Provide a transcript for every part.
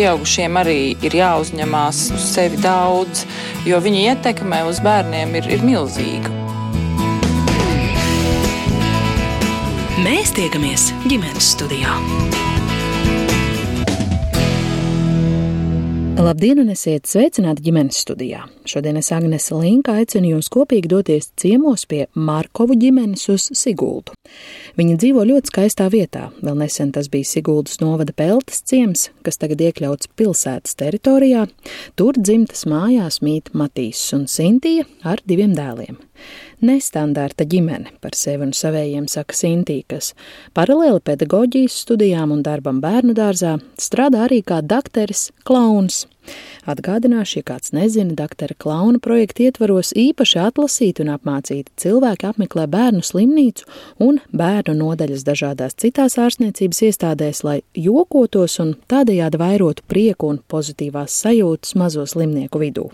pieaugušiem arī ir jāuzņemās uz sevi daudz, jo viņa ietekme uz bērniem ir, ir milzīga. Mēs tiekamies ģimenes studijā. Labdien, un esiet sveicināti ģimenes studijā. Šodien es Agnese Linka aicinu jūs kopīgi doties ciemos pie Markovu ģimenes uz Siguldu. Viņi dzīvo ļoti skaistā vietā. Vēl nesen tas bija Siguldas novada Peltas ciems, kas tagad iekļauts pilsētas teritorijā. Tur dzimtas mājās mīt Matīs un Sintija ar diviem dēliem. Nestandarta ģimene par sevi un savējiem saka Sintī, kas paralēli pedagoģijas studijām un darbam bērnu dārzā strādā arī kā dakteris klauns. Atgādināšu, ja kāds nezina, doktora klauna projekta ietvaros īpaši atlasīti un apmācīti cilvēki apmeklē bērnu slimnīcu un bērnu nodaļas dažādās citās ārstniecības iestādēs, lai jokotos un tādējādi vairotu prieku un pozitīvās sajūtas mazo slimnieku vidū.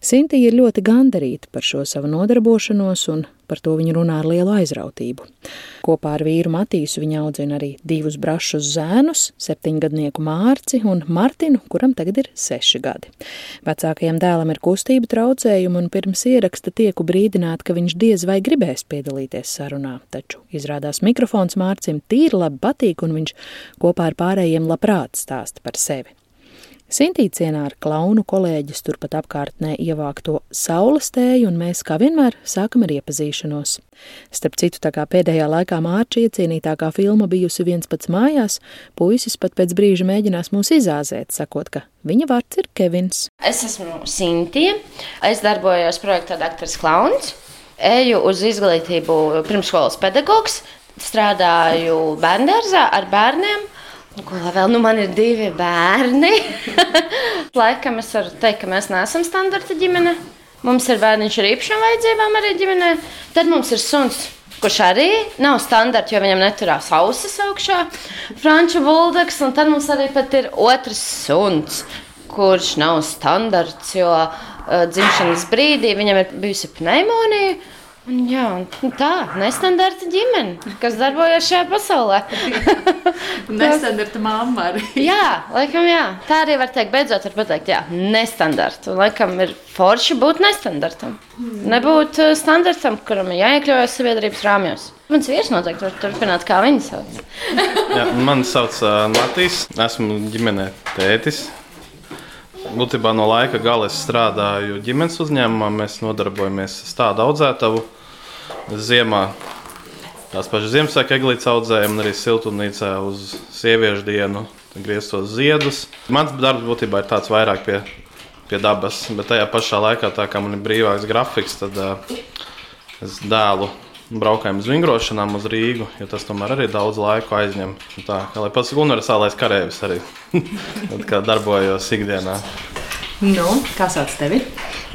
Sintīja ir ļoti gandarīta par šo savu nodarbošanos, un par to viņa runā ar lielu aizrautību. Kopā ar vīru Matīsu viņa audzina arī divus brašus zēnus, septiņgadnieku Mārci un Martinu, kuram tagad ir seši gadi. Vecākajam dēlam ir kustība traucējumi, un pirms ieraksta tieku brīdināt, ka viņš diez vai gribēs piedalīties sarunā, taču izrādās mikrofons Mārcim tīri labi patīk, un viņš kopā ar pārējiem labprāt stāsta par sevi. Sintīcienā ar klaunu kolēģis turpat apkārtnē ievākto saules tēju, un mēs, kā vienmēr, sākam ar iepazīšanos. Starp citu, tā kā pēdējā laikā Mārča iecienītākā filma bijusi viens pats mājās, puisis pat pēc brīža mēģinās mūs izāzēt, sakot, ka viņa vārds ir Kevins. Es esmu Sintīja, es darbojos projektā Dakteris Klauns, eju uz izglītību pirmsskolas pedagogs, strādāju bērndārzā ar bērniem Ko vēl? Nu, man ir divi bērni. Laikam es varu teikt, ka mēs neesam standarta ģimene. Mums ir bērniņš ar īpašām vajadzībām arī ģimenē. Tad mums ir suns, kurš arī nav standarta, jo viņam neturās ausis augšā. Franču buldeks, un tad mums arī ir otrs suns, kurš nav standarts, jo uh, dzimšanas brīdī viņam ir bijusi pneimonija. Jā, un tā ir nestandarta ģimene, kas darbojas šajā pasaulē. nestandarta mamma arī. jā, laikam, jā. Tā arī var teikt, beidzot, var pateikt, jā, nestandarta. Laikam, ir forši būt nestandartam. Mm. Nebūt uh, standartam, kuram ir jāiekļaujas sabiedrības rāmjos. Mans vīrs noteikti var turpināt, kā viņa sauc. jā, mani sauc uh, Matīs. Esmu ģimenē tētis. Būtībā no laika gala es strādāju ģimenes uzņēmumā. Mēs nodarbojamies ar tādu audzētavu ziemā tās pašas Ziemassvētku eglītes audzējam, un arī siltumnīcā uz sieviešu dienu grieztos ziedus. Mans darbs būtībā ir tāds vairāk pie, pie dabas, bet tajā pašā laikā, tā kā man ir brīvāks grafiks, tad uh, es dēlu braukājumu uz vingrošanām uz Rīgu, jo tas tomēr arī daudz laika aizņem. Tā kā lai pats universālais karavīrs arī darbojos ikdienā. Nu, kā sauc tevi?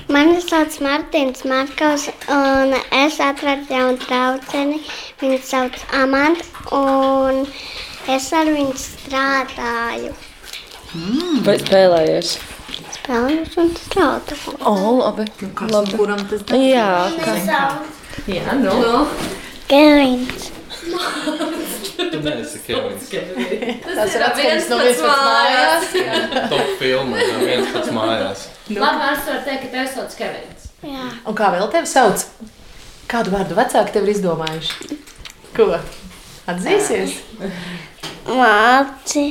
Mani sauc Mārtiņš Markovs, un es atradu jaunu draugu. Viņu sauc Amanda, un es ar viņu strādāju. Mm. Vai spēlējies? Spēlējos un strādāju. O, oh, labi. Nu, kas, labi. Kuram tas ir? Jā, kā. Jā, nu. no. Kevins. Tu neesi Kevins. Tas ir viens pats mājās. Top filma, viens pats mājās. Nu. Labi, es varu teikt, ka tev sauc Kevins. Jā. Un kā vēl tevi sauc? Kādu vārdu vecāki tev ir izdomājuši? Ko? Atzīsies? Māci.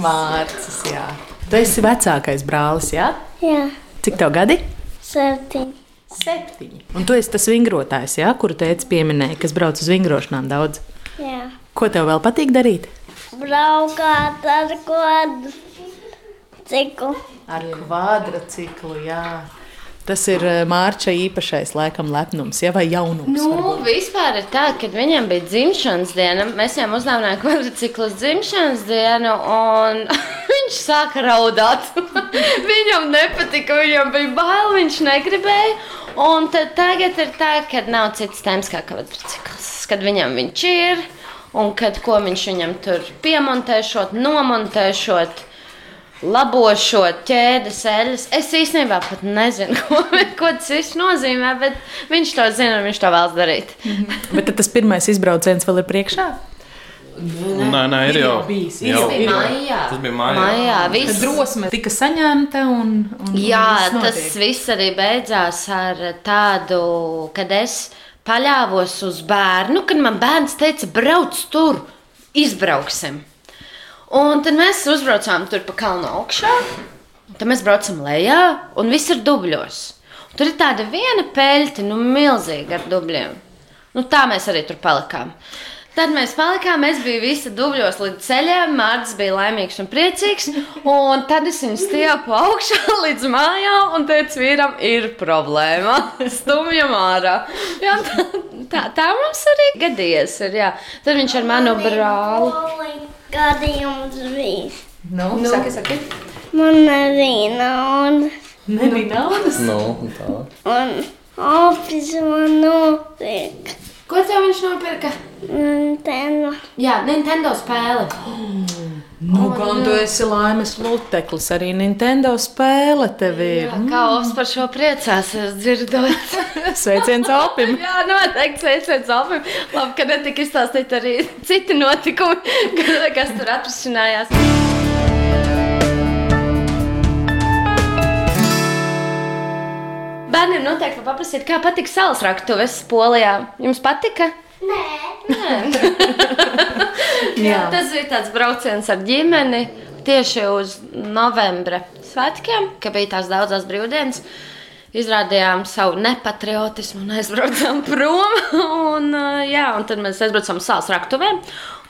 Mārcis, jā. Tu esi vecākais brālis, jā? Jā. Cik tev gadi? Septiņi. Septiņi. Un tu esi tas vingrotājs, jā, kuru teica pieminēja, kas brauc uz vingrošanām daudz. Jā. Ko tev vēl patīk darīt? Braukāt ar kodu ciklu. Ar kvadrciklu, jā. Tas ir eh, Mārča īpašais, laikam, lepnums, ja, vai jaunums. Nu, varbūt. vispār ir tā, kad viņam bija dzimšanas diena. Mēs viņam uzdāvinājām kvadrciklu uz dzimšanas dienu, un viņš sāka raudāt. viņam nepatika, viņam bija bail, viņš negribēja. Un tad tagad ir tā, ka nav cits tēmas kā kvadrcikls, kad viņam viņš ir un kad ko viņš viņam tur piemontēšot, nomontēšot. Labošot ķēdes eļļas. Es īstenībā pat nezinu, ko, ko tas viss nozīmē, bet viņš to zina un viņš to vēlas darīt. Bet tad tas pirmais izbrauciens vēl ir priekšā? Nē, nē, ir jau bijis. jau- Tas bija maijā. Tas bija maijā. Maijā viss. drosme tika saņemta un, un Jā, un viss tas viss arī beidzās ar tādu, kad es paļāvos uz bērnu, kad man bērns teica, brauc tur, izbrauksim. Un tad mēs uzbraucām tur pa kalnu augšā, tad mēs braucam lejā, un viss ir dubļos. Un tur ir tāda viena peļķa, nu, milzīga ar dubļiem. Nu, tā mēs arī tur palikām. Tad mēs palikām, es biju visi dubļos līdz ceļam. Mārcis bija laimīgs un priecīgs. Un tad es viņu stiepu augšā līdz mājām un teicu, vīram, ir problēma. Stumjam ārā. Jā, tā, tā, tā mums arī gadījies. Ir, jā. Tad viņš ar manu brāli. Gadījums bija. Nu, nu. Saki, saki. Man nebija naudas. Nebija naudas. Nu, tā. Un opis man nopirka. Ko tev viņš nopirka? Nintendo. Jā, Nintendo spēle. Nu, gan tu esi laimes luteklis, arī Nintendo spēle tev ir. Kā Ops par šo priecās, es dzirdot. Sveiciens Alpim! Jā, noteikti sveiciens Alfam. Labi, ka netika izstāstīt arī citi notikumi, kas tur atrisinājās. Bērniem noteikti var paprasīt, kā patika salas raktuves Polijā. Jums patika? Nē, Jā. Tas bija tāds brauciens ar ģimeni tieši uz novembra svētkiem, kad bija tās daudzas brīvdienas. Izrādījām savu nepatriotismu un aizbraucām prom. Un, jā, un tad mēs aizbraucām uz salas raktuvēm,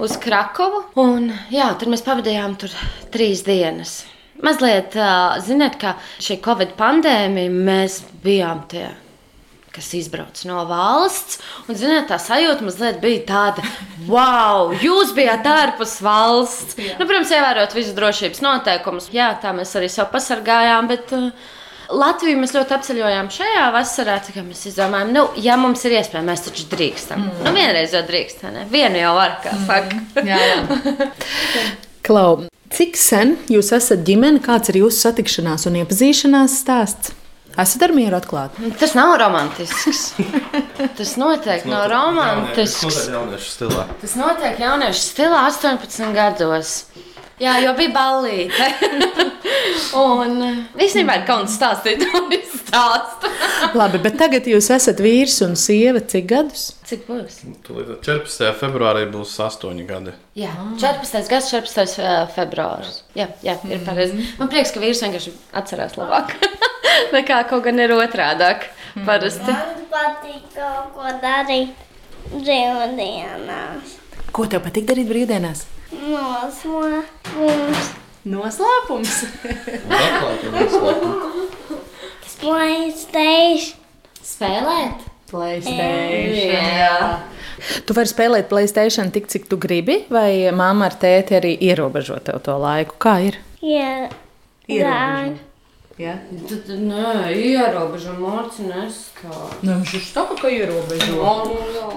uz Krakovu. Un, jā, tur mēs pavadījām tur trīs dienas. Mazliet, ziniet, kā šī Covid pandēmija, mēs bijām tie kas izbrauc no valsts. Un, ziniet, tā sajūta mazliet bija tāda, wow, jūs bijāt ārpus valsts. Nu, protams, ievērot visus drošības noteikumus. Jā, tā mēs arī sev pasargājām. Bet, uh, Latviju mēs ļoti apceļojām šajā vasarā. Mēs izdomājām, nu, ja mums ir iespēja, mēs taču drīkstam. Mm. Nu, vienreiz jau drīkstam, ne? Vienu jau var, kā saka. Jā, jā. Klau, cik sen jūs esat ģimene, kāds ir jūsu satikšanās un iepazīšanās stāsts? Esat ar mieru atklāti. Tas nav romantisks. Tas noteikti nav romantisks. Tas ir jauniešu stilā. Tas notiek jauniešu stilā 18 gados. Jā, jau bija ballīte. Un īstenībā ir kauns stāstīt to visu stāstu. Labi, bet tagad jūs esat vīrs un sieva cik gadus? Cik būs? Tūlīt 14. februārī būs 8 gadi. Jā, 14. gads, 14. februāris. Jā, jā ir pareizi. Man prieks, ka vīrs vienkārši atcerās labāk. Nekā kaut gan ir otrādāk. Parasti. man patīk kaut ko darīt brīvdienās. Ko tev patīk darīt brīvdienās? Noslēpums, Noslēpums. Playstation. Spēlēt? Playstation. Jā. Tu vari spēlēt Playstation tik, cik tu gribi, vai mamma ar tēti arī ierobežo tev to laiku? Kā ir? Jā, Ierobežo. Ja? Tad, nē, ierobežo morci neskā. Nu, viņš saka, ka ierobežo.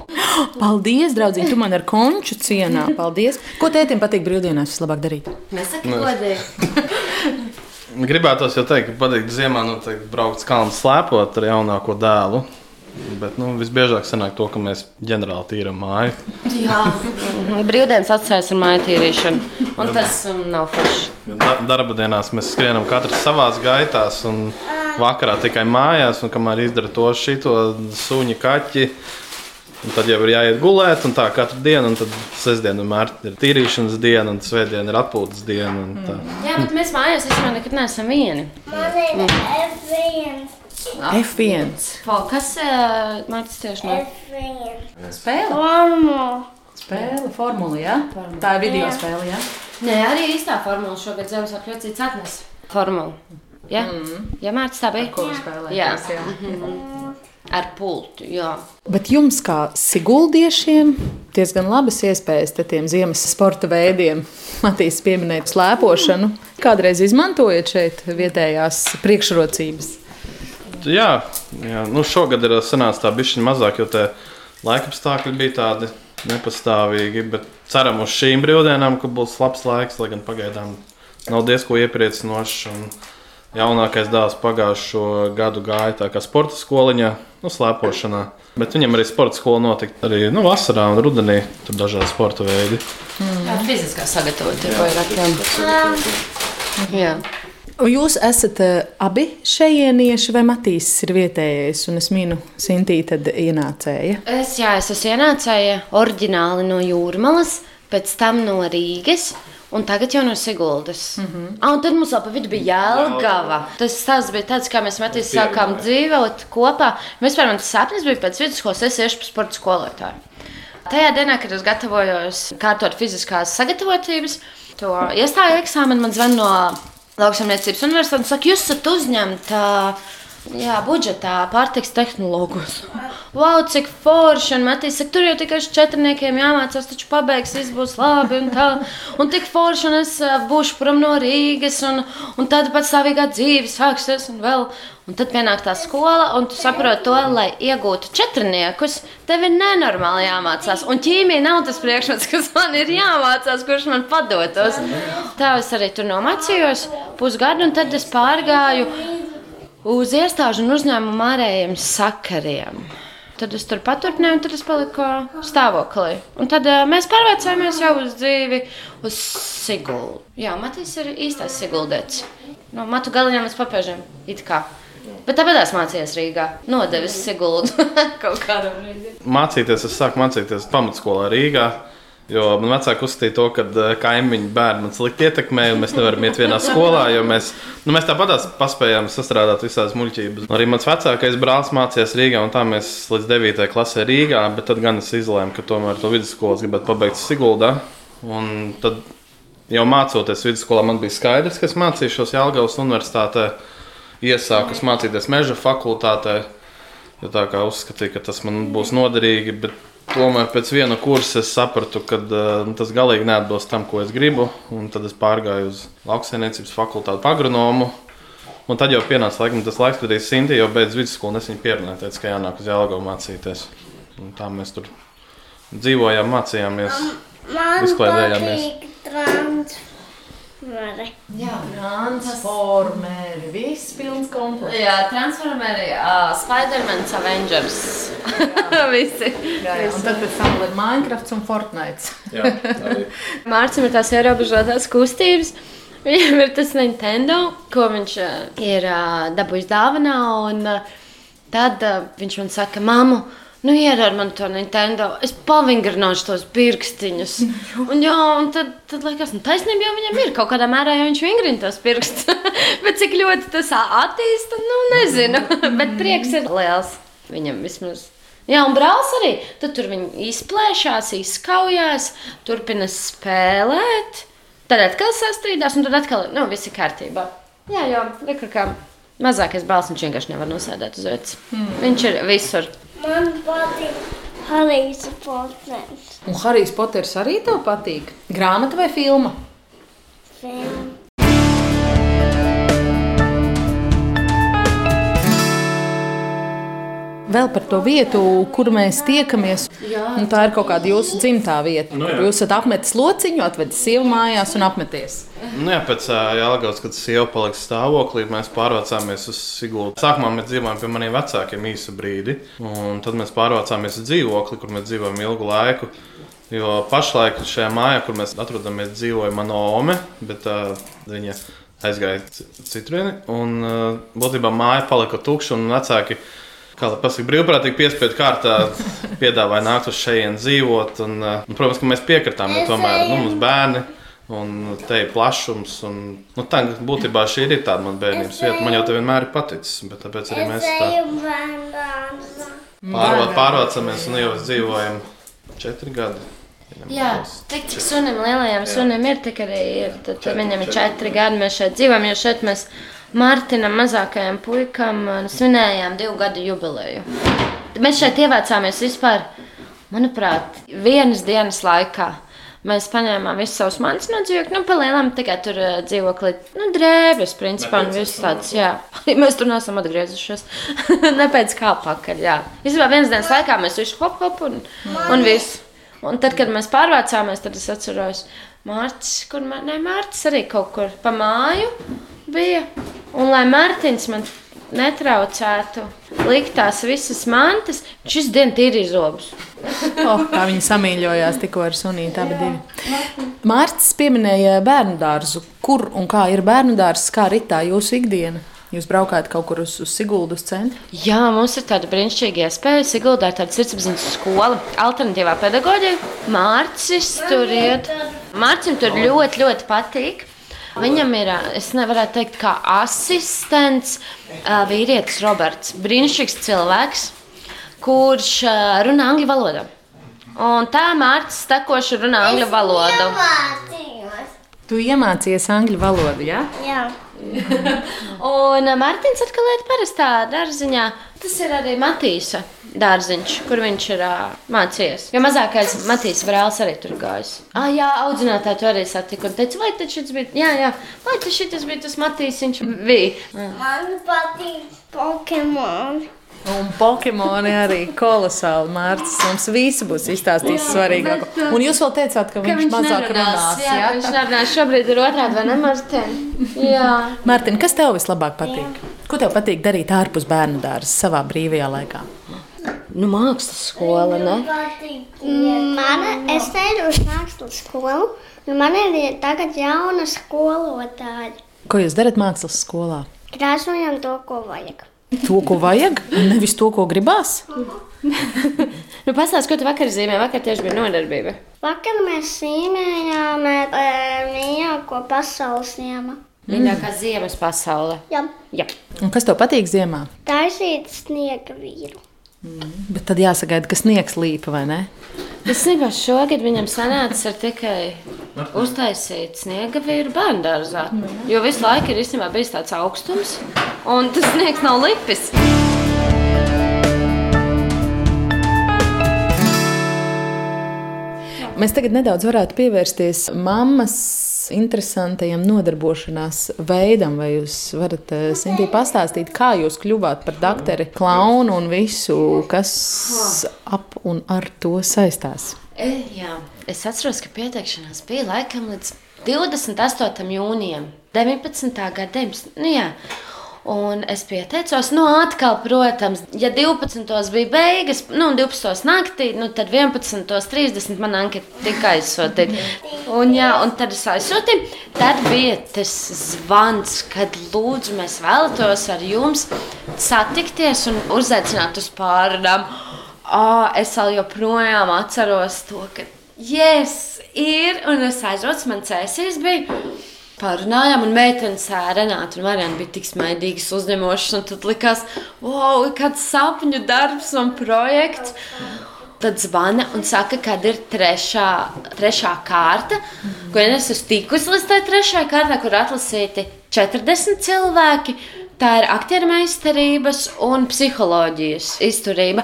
Paldies, draugiņ, tu man ar konču cienā. Paldies. Ko tētim patīk brīvdienās vislabāk darīt? Nesaki godīgi. Gribētos jau teikt, ka patīk ziemā noteikti braukt uz kalnu slēpot ar jaunāko dēlu. Bet nu, visbiežāk sanāk to, ka mēs ģenerāli tīram māju. Jā. Brīvdienas atstājas ar māju tīrīšanu. Un tas um, nav forši. Da darba dienās mēs skrienam katrs savā gaitā, un vakarā tikai mājās. Un kamēr izdara to šito suņu kaķi, un tad jau ir jāiet gulēt. Un tā katru dienu, un tad sestdiena vienmēr ir tīrīšanas diena, un svētdiena ir atpūtas diena. un tā. Jā, bet mēs mājās vispār nekad neesam vieni. man ir F1. F1. Fo, kas uh, Mārcis tieši no F1. Spēle. Formula. Spēle, formula, jā. Tā ir video spēle, jā. Nē, arī īstā formula šogad Ziemassvētku ļoti atnes. Formula. Jā, mm. jā Mārcis tā bija. Ko spēlē? Jā. Ar pultu, jā. Bet jums, kā siguldiešiem, diezgan labas iespējas te tiem ziemas sporta veidiem. Matīs pieminēja slēpošanu. Kādreiz izmantojat šeit vietējās priekšrocības? Jā, jā. Nu, šogad ir sanācis tā bišķiņa mazāk, jo tie laikapstākļi bija tādi nepastāvīgi. Bet ceram uz šīm brīvdienām, ka būs labs laiks, lai gan pagaidām nav diezko iepriecinošs. Un Jaunākais dēls pagājušo gadu gāja tā kā sporta skoliņā nu, slēpošanā. Bet viņam arī sporta skola notika arī nu, vasarā un rudenī. Tur dažādi sporta veidi. Jā, fiziskā sagatavotība vairāk. Jā. Un jūs esat uh, abi šejienieši vai Matīs ir vietējais? Un es minu, Sintīna tad ienācēja. Es, jā, es esmu ienācēja oriģināli no Jūrmalas, pēc tam no Rīgas. Un tagad jau no Siguldas. Mm -hmm. ah, un tad mums vēl pa vidu bija Jēlgava. Tas stāsts bija tāds, kā mēs Matīs sākām dzīvot kopā. Man tas sapnis bija pēc vidusskolas, es iešu pa sporta skolotāju. Tajā dienā, kad es gatavojos kārtot fiziskās sagatavotības, to iestāju eksāmenu, man zvanīja no Lauksaimniecības universitātes un saka, jūs esat uzņemta jā, budžetā pārtiks tehnologus. Wow, cik forši! Un Matīs saka, tur jau tikai četrniekiem jāmācās, taču pabeigs, viss būs labi. Un, tā. un tik forši, un es būšu prom no Rīgas, un, un tad patstāvīgā dzīve sāksies. Un, vēl. un tad pienāk tā skola, un tu saproti to, lai iegūtu četrniekus, tev ir nenormāli jāmācās. Un ķīmija nav tas priekšmets, kas man ir jāmācās, kurš man padotos. Tā es arī tur nomācījos pusgadu, un tad es pārgāju uz iestāžu un uzņēmumu ārējiem sakariem. Tad es tur paturpināju, un tad es paliku stāvoklī. Un tad uh, mēs pārvācāmies jau uz dzīvi, uz Siguldu. Jā, Matīs ir īstais Siguldēts. No matu galiem līdz papēžiem. It kā. Bet tāpēc es mācījos Rīgā. Nodevis Siguldu kaut kādā brīdī. Mācīties, es sāku mācīties pamatskolā Rīgā. Jo man vecāki uzskatīja to, ka eh, kaimiņu bērni man slikti ietekmē, un mēs nevaram iet vienā skolā, jo mēs, nu, mēs tāpat paspējām sastrādāt visādas muļķības. Arī mans vecākais brālis mācījās Rīgā, un tā mēs līdz 9. klasē Rīgā, bet tad gan es izlēmu, ka tomēr to vidusskolas gribētu pabeigt Siguldā. Un tad jau mācoties vidusskolā, man bija skaidrs, ka es mācīšos Jālgavas universitātē, iesāku mācīties meža fakultātē, jo tā kā uzskatīju, ka tas man būs noderīgi. Bet Tomēr pēc viena kursa es sapratu, ka uh, tas galīgi neatbilst tam, ko es gribu. Tad es pārgāju uz lauksaimniecības fakultāti, agronomu. Un tad jau pienāca laikam, tas laiks, kad arī Sinti jau beidz vidusskolu, un es viņu pierunāju, teicu, ka jānāk uz Jālgavu mācīties. Un tā mēs tur dzīvojām, mācījāmies, izklaidējāmies. Trans. Jā, Transformeri, viss pilns komplekts. Jā, Transformeri, uh, Spidermans, Avengers. Visi. Jā, jā, un tad pēc tam vēl ir Minecraft un Fortnite. Jā. Mārcis ir tās ierobežotās kustības. Viņam ir tas Nintendo, ko viņš uh, ir uh, dabūjis dāvanā. Un, uh, tad uh, viņš man saka, māmu, nu iedod man to Nintendo, es pavingrināšu tos pirkstiņus. Un, jā, un tad, tad liekas, nu, taisnība jau viņam ir kaut kādā mērā, jo viņš vingrina tos pirkstus. Bet cik ļoti tas attīsta, nu nezinu. Bet prieks ir liels viņam vismaz. Jā, un brālis arī. Tad tur viņi izplēšās, izskaujās, turpina spēlēt. Tad atkal sastrīdās, un tad atkal nu, viss ir kārtībā. Jā, jau rekur, kā mazākais brālis viņš vienkārši nevar nosēdēt uz vietas. Mm. Viņš ir visur. Man patīk Harijs Poters. Un Harijs Poters arī tev patīk? Grāmata vai filma? Film. Vēl par to vietu, kur mēs tiekamies. Un tā ir kaut kāda jūsu dzimtā vieta. Nu Nu, jūs esat apmetis lociņu, atvedis sievu mājās un apmeties. Nu, jā, pēc Jālgājas, kad sieva palika stāvoklī, mēs pārvācāmies uz Sigūdu. Sākumā mēs dzīvojām pie maniem vecākiem īsu brīdi, un tad mēs pārvācāmies uz dzīvokli, kur mēs dzīvojam ilgu laiku. Jo pašlaik šajā mājā, kur mēs atrodamies, dzīvoja mana ome, bet uh, viņa aizgāja ci- citrieni. Un uh, būtībā māja palika tukša, un vecāki, kā lai pasakā, brīvprātīgi piespiedu kārtā piedāvāja nākt uz šejienes dzīvot. Un, uh, un, protams, ka mēs piekritām, jo tomēr nu, mums bērni. Un te ir plašums. Un, nu, tā būtībā šī ir tāda mana bērnības vieta. Man jau tā vienmēr ir paticis. Bet tāpēc arī mēs tā pārvāc, pārvācamies un jau dzīvojam četri gadi. Jā, tik cik sunim, lielajam sunim ir, tik arī ir. Tad četri, viņam ir četri gadi, mēs šeit dzīvojam, jo šeit mēs Mārtiņam, mazākajam puikam, uh, svinējām divu gadu jubileju. Mēs šeit ievācāmies vispār, manuprāt, vienas dienas laikā. Mēs paņēmām visus savus mantus no dzīvokļa, nu, palielinām tikai tur uh, dzīvokli, nu, drēbes, principā, un viss tāds, jā. Mēs tur neesam atgriezušies. ne pēc kā pakaļ, jā. Vispār vienas dienas laikā mēs visu hop, hop un, un viss. Un tad, kad mēs pārvācāmies, tad es atceros, Mārcis, kur ne, Mārcis arī kaut kur pa māju bija. Un lai Mārtiņš man netraucētu likt tās visas mantas. Šis dienas tīri zobus. Oh, kā viņi samīļojās tikko ar sunīti abi divi. Mārcis pieminēja bērnu dārzu. Kur un kā ir bērnu dārzs, kā ritā jūsu ikdiena? Jūs braukājat kaut kur uz, uz Siguldas centru? Jā, mums ir tāda brīnišķīga iespēja. Siguldā ir tāda sirdsapziņas skola, alternatīvā pedagoģija. Mārcis tur iet. Mārcim tur ļoti, ļoti patīk. Viņam ir, es nevaru teikt, kā asistents, vīrietis Roberts. Brīnišķīgs cilvēks, kurš runā angļu valodā. Un tā Mārcis tekoši runā angļu valodu. Tu iemācījies angļu valodu, jā? Jā. Un Mārtiņš atkal ir parastā dārziņā. Tas ir arī Matīsa dārziņš, kur viņš ir uh, mācījies. Jo mazākais Matīs brālis arī tur gājis. Ah, jā, audzinātāji to arī satika un teica, vai tas bija, jā, jā, vai tas bija tas Matīs, viņš bija. Man patīk Pokemon. Un Pokemoni arī kolosāli. Mārcis mums visi būs izstāstījis svarīgāko. Un jūs vēl teicāt, ka, ka viņš, viņš mazāk runās. Jā, jā? viņš nerunās. Šobrīd ir otrādi, vai ne, Mārtiņ? Jā. Mārtiņ, kas tev vislabāk patīk? Ko tev patīk darīt ārpus bērnu dārza savā brīvajā laikā? Nu, mākslas skola, ne? Mana, es eju uz mākslas skolu, un man ir tagad jauna skolotāja. Ko jūs darat mākslas skolā? Krāsojam to, ko vajag. To, ko vajag, nevis to, ko gribās. nu, Pastāstiet, ko tu vakar zīmēji? Vakar tieši bija nodarbība. Vakar mēs zīmējām e, mīļāko pasaules ziemu. Mīļākā mm. ziemas pasaule. Jā. Jā. Un kas tev patīk ziemā? Taisīt sniega vīru. Mm. Bet tad jāsagaida, ka sniegs līpa vai ne? Īstenībā šogad viņam sanāca tikai uztaisīt sniega vīru bērnu dārzā. Jo visu laiku ir īstenībā bijis tāds augstums, un tas sniegs nav lipis. Mēs tagad nedaudz varētu pievērsties mammas interesantajam nodarbošanās veidam. Vai jūs varat, eh, Sintī, pastāstīt, kā jūs kļuvāt par doktori, klaunu un visu, kas ap un ar to saistās? E, jā, es atceros, ka pieteikšanās bija laikam līdz 28. jūnijam, 19. gada 19. Nu, jā. Un es pieteicos, nu, atkal, protams, ja 12. bija beigas, nu, 12. naktī, nu, tad 11.30 man anketa tika aizsūtīta. Un, jā, un tad es aizsūtīju. Tad bija tas zvans, kad lūdzu, mēs vēlētos ar jums satikties un uzaicināt uz pārunām. Oh, es vēl joprojām atceros to, ka, yes, ir, un es aizjūtu, man cēsīs bija Pārunājām, un meitenes Renāta un Marijana bija tik smaidīgas, uzņemošas. Tad likās, wow, kāds sapņu darbs un projekts. Tad zvana un saka, kad ir trešā, trešā kārta, ko es esmu tikusi līdz tai trešajai kārtai, kur atlasīti 40 cilvēki. Tā ir aktieru meistarības un psiholoģijas izturība.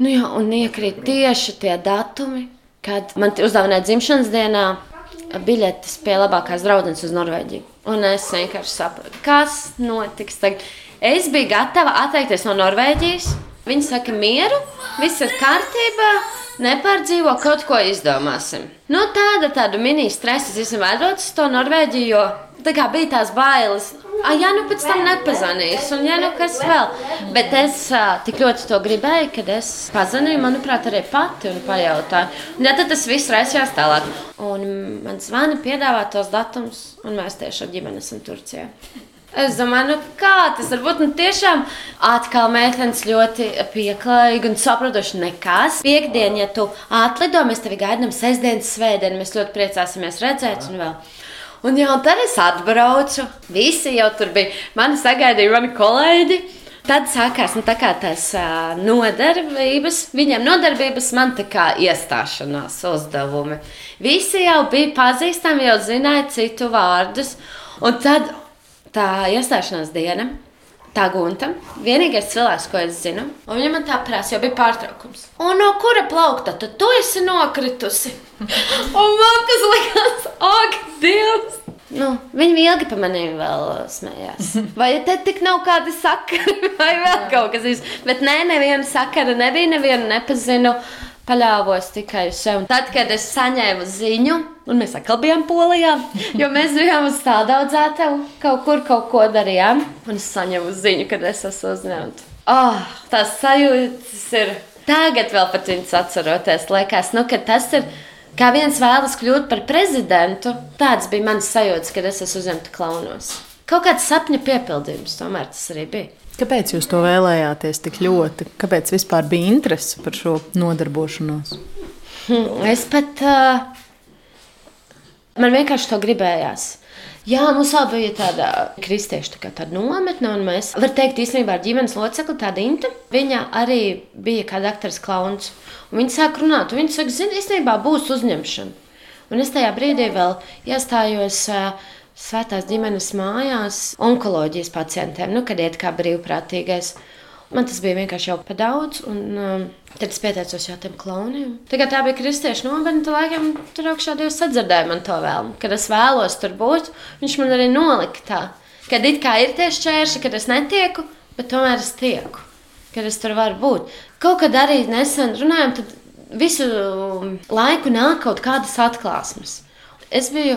Nu, jā, un iekrīt tieši tie datumi, kad man uzdāvināja dzimšanas dienā biļetes pie labākās draudzenes uz Norvēģiju. Un es vienkārši sapratu, kas notiks tagad. Es biju gatava atteikties no Norvēģijas. Viņi saka, mieru, viss ir kārtībā, nepārdzīvo, kaut ko izdomāsim. Nu, tāda, tāda mini-stresa, es esmu vērots to Norvēģiju, jo tā kā bija tās bailes. A, ja nu pēc tam nepazvanīs, un ja nu kas vēl. Bet es uh, tik ļoti to gribēju, kad es pazvanīju, manuprāt, arī pati un pajautāju. Un ja tad tas viss raisījās tālāk. Un man zvana piedāvā tos datumus, un mēs tieši ar ģimeni esam Turcijā. Es domāju, nu kā tas var būt. Nu, tiešām atkal meitenes ļoti pieklājīgi un saprotoši nekas. Piektdien, ja tu atlido, mēs tevi gaidām sestdienas, svētdien. Mēs ļoti priecāsimies redzēt un vēl. Un jau tad es atbraucu, visi jau tur bija. Mani sagaidīja mani kolēģi. Tad sākās nu, tā tās uh, nodarbības, viņiem nodarbības, man tā kā iestāšanās uzdevumi. Visi jau bija pazīstami, jau zināja citu vārdus. Un tad tā iestāšanās diena, tā gunta, vienīgais cilvēks, ko es zinu, un viņa man tā prasa, jo bija pārtraukums. Un no kura plaukta tu, tu esi nokritusi? un man tas likās, ak, Dievs! Nu, viņi ilgi par maniem vēl smējās. Vai te tik nav kādi sakari, vai vēl kaut kas tāds? Bet nē, neviena sakara nebija, nevienu nepazinu. Paļāvos tikai uz sevi. Tad, kad es saņēmu ziņu, un mēs atkal bijām polijā, jo mēs bijām uz tādu audzētavu, kaut kur kaut ko darījām, un es saņēmu ziņu, kad es esmu uzņemta. Oh, tās sajūtas ir. Tagad vēl pat viņas atceroties, liekas, nu, ka tas ir. Kā viens vēlas kļūt par prezidentu, tāds bija mans sajūta, kad es esmu uzņemta klaunos. Kaut kāds sapņu piepildījums tomēr tas arī bija. Kāpēc jūs to vēlējāties tik ļoti? Kāpēc vispār bija interese par šo nodarbošanos? Hm, es pat. Man vienkārši to gribējās. Jā, mums abi bija tāda kristieša tā tāda nometne, un mēs, var teikt, īstenībā ar ģimenes locekli, tāda Inte, viņa arī bija kā dakteris klauns. Un viņa sāk runāt, un viņa saka, zini, īstenībā būs uzņemšana. Un es tajā brīdī vēl iestājos uh, Svētās ģimenes mājās onkoloģijas pacientiem, nu, kad iet kā brīvprātīgais. Man tas bija vienkārši jau par daudz, un um, tad es pieteicos jau tiem klauniem. Tagad tā bija kristiešu nometne, tad laikam tur augšā Dievs atdzirdēja man to vēlmu. Kad es vēlos tur būt, viņš man arī nolika tā. Kad it kā ir tie šķēršļi, kad es netieku, bet tomēr es tieku, kad es tur varu būt. Kaut kad arī nesen runājām, tad visu laiku nāk kaut kādas atklāsmes. Es biju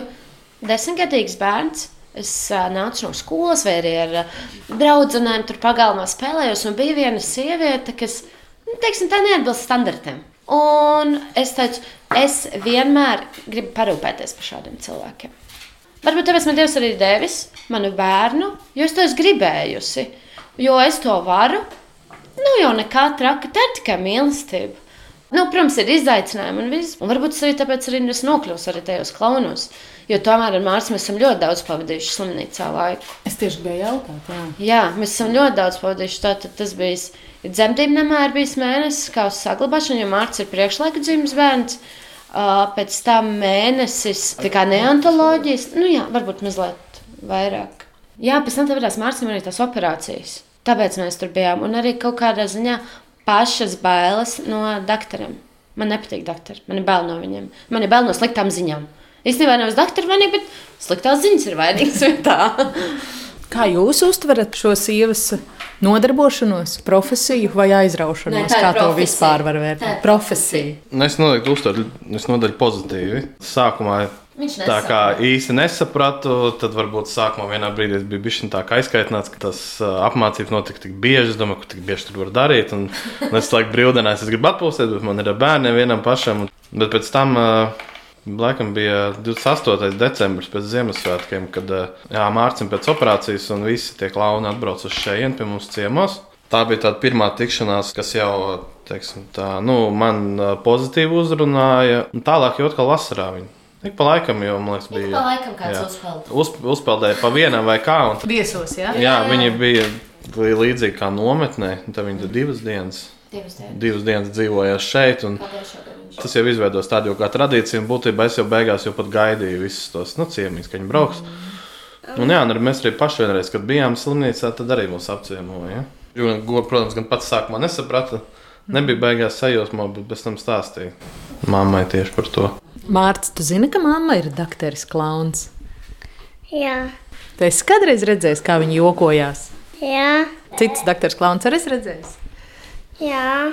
desmitgadīgs bērns. Es uh, nācu no skolas, vai arī ar uh, draugiem tur pagalmā spēlējos. Un bija viena sieviete, kas nu, teiksim, neatbilst standartiem. Un es teicu, es vienmēr gribu parūpēties par šādiem cilvēkiem. Varbūt tāpēc man Dievs arī devis manu bērnu, jo es to esmu gribējusi. Jo es to varu. Nu, jau nekā traka, tā ir tikai mīlestība. Nu, protams, ir izaicinājumi un viss. Un varbūt arī tāpēc arī es nokļuvu arī tajos klaunos. Jo tomēr ar Mārsu mēs esam ļoti daudz pavadījuši slimnīcā laiku. Es tieši gribēju jautāt, jā. Jā, mēs esam ļoti daudz pavadījuši. Tātad tas bija dzemdību namā, ir bijis mēnesis, kā uz saglabāšanu, jo Mārcis ir priekšlaika dzimis bērns. Pēc tam mēnesis, tā kā neontoloģijas, nu jā, varbūt mazliet vairāk. Jā, pēc tam tev Mārcis arī tās operācijas. Tāpēc mēs tur bijām. Un arī kaut kādā ziņā pašas bailes no doktoriem. Man nepatīk doktori, man ir bail no viņiem. Man ir bail no sliktām ziņām. Īstenībā nevis doktora vainīga, bet sliktās ziņas ir vainīgas. Kā jūs uztverat šo sievas nodarbošanos, profesiju vai aizraušanos? Nē, kā profesija. to vispār var vērtēt? Profesija. Nu, es noteikti uztveru, es nodaļu pozitīvi. Sākumā tā kā īsti nesapratu, tad varbūt sākumā vienā brīdī es biju bijis tā kā aizkaitināts, ka tas apmācības notika tik bieži. Es domāju, ka tik bieži tur var darīt. Un, es laikam brīvdienās es gribu atpūsties, bet man ir ar bērniem vienam pašam. Bet pēc tam. Laikam bija 28. decembris pēc Ziemassvētkiem, kad jā, Mārcis pēc operācijas un visi tie klauni atbrauca uz šejienes pie mums ciemos. Tā bija tā pirmā tikšanās, kas jau teiksim, tā, nu, man ā, pozitīvi uzrunāja. Un tālāk jau atkal vasarā viņa. Ik pa laikam, jo man liekas, bija. pa laikam kāds jā, uzpeld. Uz, uzpeldēja pa vienam vai kā. Un, Viesos, jā? jā, viņi bija līdzīgi kā nometnē. Tad viņi tur divas dienas, Divas dienas. divas dienas dzīvoja šeit. Tas jau izveidos tādu kā tradīciju, būtībā es jau beigās jau pat gaidīju visus tos nu, ciemiņus, ka viņi brauks. Un, jā, un arī mēs arī paši vienreiz, kad bijām slimnīcā, tad arī mūs apciemoja. Ja? Jo, protams, gan pats sākumā nesaprata. Nebija beigās sajūsmā, bet pēc tam stāstīja mammai tieši par to. Mārcis, tu zini, ka mamma ir dakteris klauns. Jā, Tu esi kādreiz redzējis, kā viņi jokojās. jā, Cits dakteris klauns arī es redzējis. Jā.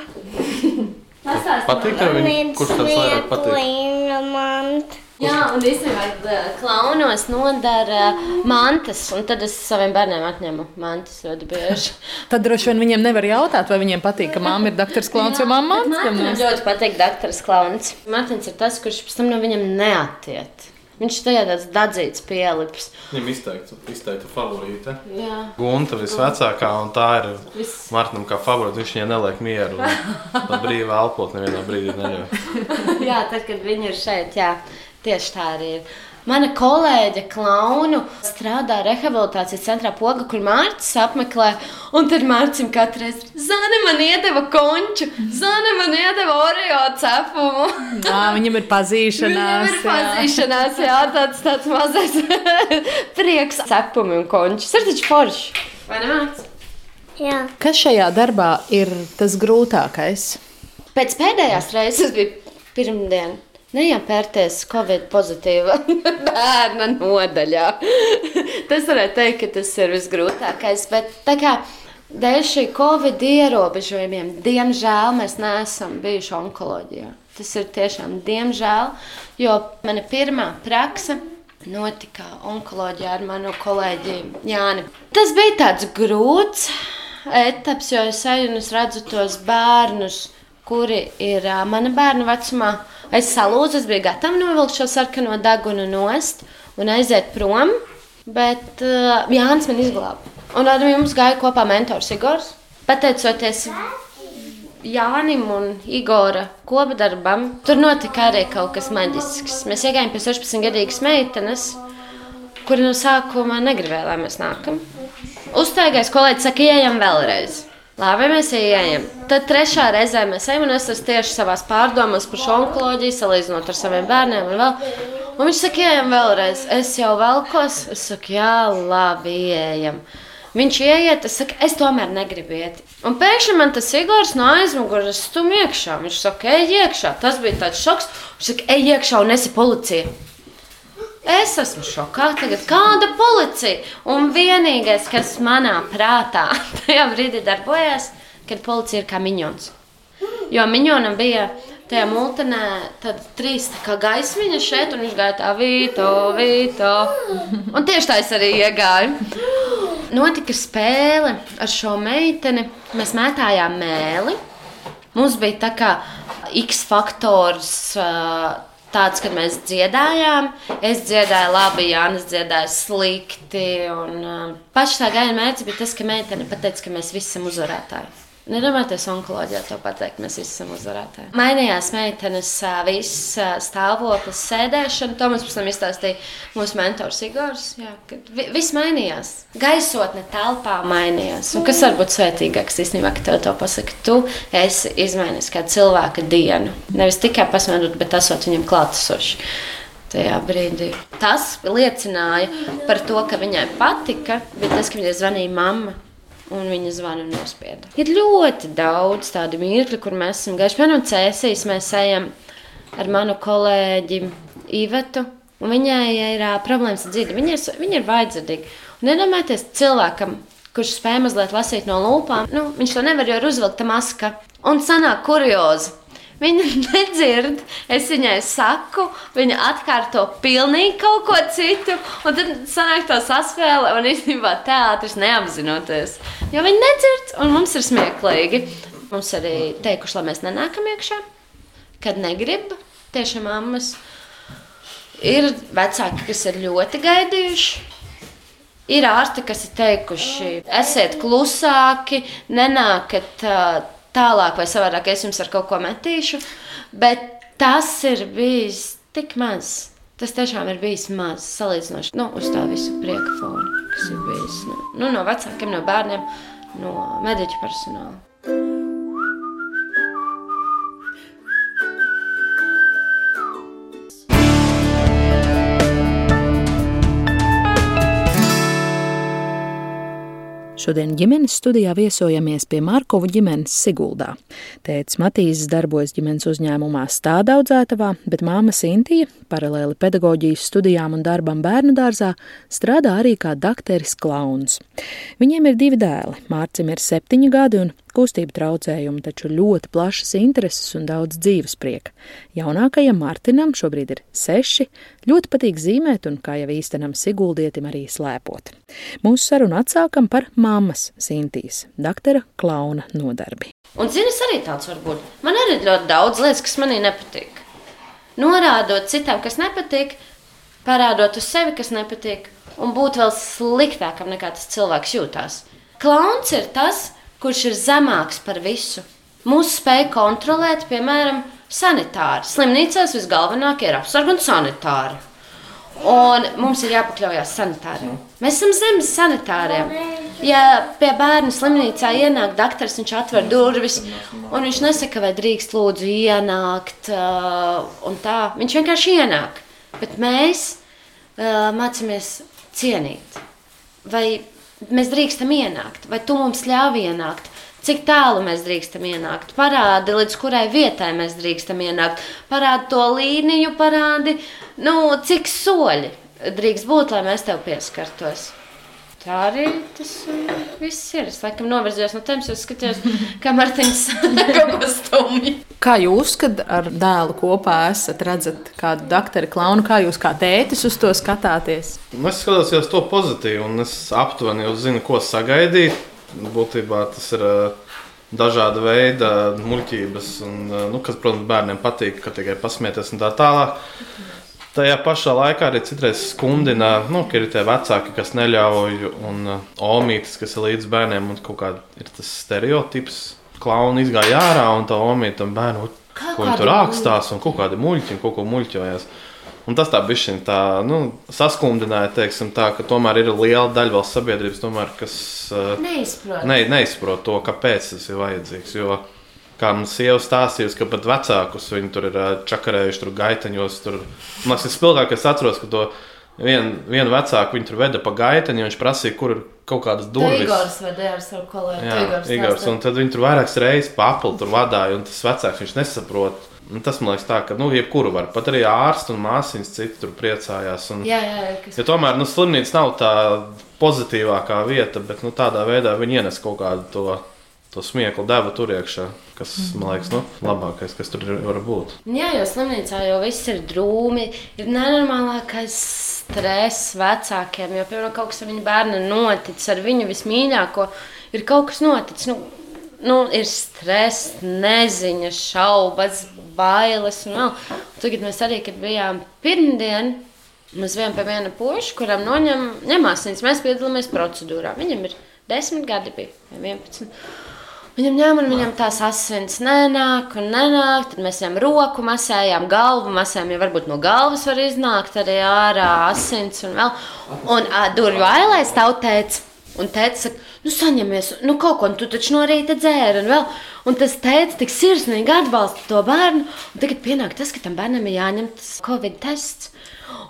Patīk tev viņa? Kurš tāds vairāk patīk? Jā, un īstenībā klaunos nodara mantas, un tad es saviem bērniem atņemu mantas ļoti bieži. Tad droši vien viņiem nevar jautāt, vai viņiem patīk, ka mamma ir dakteris klauns vai mamma. Man ļoti patīk doktors Klauns. Mārtiņš ir tas, kurš pēc tam no viņam neatiet. Viņš tajā tāds dadzīts pielips. Viņam izteikta, izteikta favorīte. Jā. Gunta visvecākā, un tā ir Viss. Martinam kā favorīte. Viņš viņai neliek mieru. Pat brīvi elpot nevienā brīdī neļauj. jā, tad, kad viņi ir šeit, jā, tieši tā arī ir. Mana kolēģe klaunu strādā rehabilitācijas centrā Poga, kur Mārcis apmeklē. Un tad Mārcis katru reizi Zana man iedeva konču, Zana man iedeva oreo cepumu. Jā, viņam ir pazīšanās. Viņam ir pazīšanās, jā, tāds, tāds mazais prieks, cepumi un končus. Ir taču forši. Vai ne? Jā, Kas šajā darbā ir tas grūtākais? Pēc pēdējās reizes bija pirmdiena. Nejāpērties Covid pozitīva bērna nodaļā. tas varētu teikt, ka tas ir visgrūtākais. Bet tā kā dēļ šī Covid ierobežojumiem, diemžēl mēs neesam bijuši onkoloģijā. Tas ir tiešām diemžēl, jo mana pirmā praksa notika onkoloģijā ar manu kolēģi Jāni. Tas bija tāds grūts etaps, jo es eju un es redzu tos bērnus, kuri ir mana bērna vecumā. Es salūzu, es biju gatava novilkt šo sarkano degunu nost un aiziet prom, bet uh, Jānis man izglāba. Un ar mums gāja kopā mentors Igors. Pateicoties Jānim un Igora kopdarbam, tur notika arī kaut kas maģisks. Mēs iegājām pie 16-gadīgas meitenes, kuri no sākuma negribēja, lai mēs nākam. Uztaigais kolēģis saka, ejam vēlreiz. Labi, mēs ejam. Tad trešā reizē mēs ejam, un es esmu tieši savā pārdomās par šo onkoloģiju, salīdzinot ar saviem bērniem. Un, vēl. un viņš saka, ejam vēlreiz. Es jau velkos, es saku, jā, labi, ejam. Viņš ieiet, es saku, es tomēr negribu iet. Un pēkšņi man tas Igors no aizmugures stum iekšā. Viņš saka, ej iekšā. Tas bija tāds šoks. Viņš saka, ej iekšā un esi policija. Es esmu šokā, tagad kāda policija. Un vienīgais, kas manā prātā tajā brīdī darbojās, kad policija ir kā miņons. Jo miņonam bija tajā multenē tad trīs tā kā gaismiņa šeit, un viņš gāja tā vīto, vīto. Un tieši tā es arī iegāju. Notika spēle ar šo meiteni. Mēs mētājām mēli. Mums bija tā kā X faktors. Tāds, kad mēs dziedājām. Es dziedāju labi, Jānis dziedāja slikti. Un, uh, pašā tā gājienā mērķis bija tas, ka meitene pateica, ka mēs visi esam uzvarētāji. Nedomājieties, onkoloģijā to pateikt, mēs visi esam uzvarētāji. Mainījās meitenes viss stāvoklis, sēdēšana. To mums pēc tam izstāstīja mūsu mentors Igors. Jā, vi, viss mainījās. Gaisotne telpā mainījās. Un kas var būt svētīgāks īstenībā, ka tev to pasaka? Tu esi izmainījis kā cilvēka dienu. Nevis tikai pasmērot, bet esot viņam klātesoši tajā brīdī. Tas liecināja par to, ka viņai patika, bet tas, ka viņai zvanīja mamma un viņa zvana nospieda. Ir ļoti daudz tādu mirkli, kur mēs esam gājuši. Piemēram, cēsīs mēs ejam ar manu kolēģi Ivetu. Un viņai ir uh, problēmas ar dzirdi. Viņa ir, viņa ir vajadzīga. Un iedomājieties cilvēkam, kurš spēj mazliet lasīt no lūpām, nu, viņš to nevar jau uzvilkt maska. Un sanāk kuriozi. Viņa nedzird, es viņai saku, viņa atkārto pilnīgi kaut ko citu, un tad sanāk tā saspēle, un īstenībā teātris neapzinoties. Jo viņi nedzird, un mums ir smieklīgi. Mums arī teikuši, lai mēs nenākam iekšā, kad negrib tieši mammas. Ir vecāki, kas ir ļoti gaidījuši. Ir ārsti, kas ir teikuši, esiet klusāki, nenākat tālāk vai savādāk es jums ar kaut ko metīšu. Bet tas ir bijis tik maz. Tas tiešām ir bijis maz salīdzinoši nu, uz tā visu prieka fona, kas ir bijis nu, nu, no vecākiem, no bērniem, no mediķu personāla. Šodien ģimenes studijā viesojamies pie Markovu ģimenes Siguldā. Tētis Matīs darbojas ģimenes uzņēmumā stāda audzētavā, bet māma Sintija, paralēli pedagoģijas studijām un darbam bērnu dārzā, strādā arī kā dakteris klauns. Viņiem ir divi dēli. Mārcim ir septiņi gadi un kustību traucējumi, taču ļoti plašas intereses un daudz dzīves prieka. Jaunākajam Martinam šobrīd ir seši, ļoti patīk zīmēt un, kā jau īstenam Siguldietim, arī slēpot. Mūsu sarunu atsākam par mammas Sintīs, doktora Klauna nodarbi. Un zinas arī tāds var būt. Man arī ļoti daudz lietas, kas manī nepatīk. Norādot citam, kas nepatīk, parādot uz sevi, kas nepatīk, un būt vēl sliktākam nekā tas cilvēks jūtās. Klauns ir tas, kurš ir zemāks par visu. Mūsu spēja kontrolēt, piemēram, sanitāri. Slimnīcās visgalvenākie ir apsargi un sanitāri. Un mums ir jāpakļaujas sanitāriem. Mēs esam zemes sanitāriem. Ja pie bērna slimnīcā ienāk doktors, viņš atver durvis un viņš nesaka, vai drīkst lūdzu ienākt. Tā. Viņš vienkārši ienāk. Bet mēs uh, mācāmies cienīt. Vai mēs drīkstam ienākt, vai tu mums ļāvi ienākt. Cik tālu mēs drīkstam ienākt, parādi, līdz kurai vietai mēs drīkstam ienākt, parādi to līniju, parādi, nu, cik soļi drīkst būt, lai mēs tev pieskartos. Tā arī tas uh, viss ir. Es laikam novirzījos no tēmas, jo skatījos, kā Mārtiņš kaut ko stumj. Kā jūs, kad ar dēlu kopā esat, redzat kādu doktoru klaunu, kā jūs kā tētis uz to skatāties? Es skatos uz to pozitīvi, un es aptuveni jau zinu, ko sagaidīt. Būtībā tas ir uh, dažāda veida muļķības, un, uh, nu, kas, protams, bērniem patīk, ka tikai pasmieties un tā tālāk. Tajā pašā laikā arī citreiz skundina, nu, ka ir tie vecāki, kas neļauj, un uh, omītis, kas ir līdz bērniem, un kaut kāda ir tas stereotips. Klauna izgāja ārā, un tā omīte tam bērnu, ko viņi tur rakstās, un kaut kādi muļķi, un kaut ko muļķojās. Un tas tā bija tā nu, saskumdināja, teiksim, tā, ka tomēr ir liela daļa vēl sabiedrības, tomēr, kas Neizprot. ne, neizprot to, kāpēc tas ir vajadzīgs. Jo, kā man sieva stāstījusi, ka pat vecākus viņi tur ir čakarējuši, tur gaitaņos. Tur. Man tas spilgtākais atceros, ka to vienu vien vecāku viņi tur veda pa gaitaņu, un viņš prasīja, kur ir kaut kādas durvis. Igors vedēja ar savu kolēģi. Jā, Igors, un tad viņi tur vairākas reizes pa apli tur vadīja, un tas vecāks viņš nesaprot. Un tas man liekas, tā, ka nu, jebkuru var. Pat arī ārsts un māsīns citi tur priecājās. Un, Jā, jā, jā, kas... ja tomēr nu, slimnīca nav tā pozitīvākā vieta, bet nu, tādā veidā viņi ienes kaut kādu to, to smieklu devu tur iekšā, kas man liekas nu, labākais, kas tur var būt. Jā, jo slimnīcā jau viss ir drūmi, ir nenormālākais stress vecākiem. Jo, piemēram, kaut kas ar viņu bērnu noticis, ar viņu vismīļāko, ir kaut kas noticis. Nu, nu, ir stress, neziņa, šaubas, bailes. Un. Un tagad mēs arī, kad bijām pirmdien, mēs bijām pie viena puika, kuram noņem, ņemās viņas. Mēs piedalāmies procedūrā. Viņam ir desmit gadi, bija vai 11. Viņam ņēma, un viņam tās asins nenāk, un nenāk. Tad mēs viņam roku masējām, galvu masējām, jo varbūt no galvas var iznākt arī ārā asins un vēl. Un ā, durvju ailēs tautēts. Un teica, nu, saņemies, nu, kaut ko, nu, tu taču no rīta dzēri. Un, vēl. un tas teica, tik sirsnīgi atbalsta to bērnu. Un tagad pienāk tas, ka tam bērnam ir jāņem tas covid tests.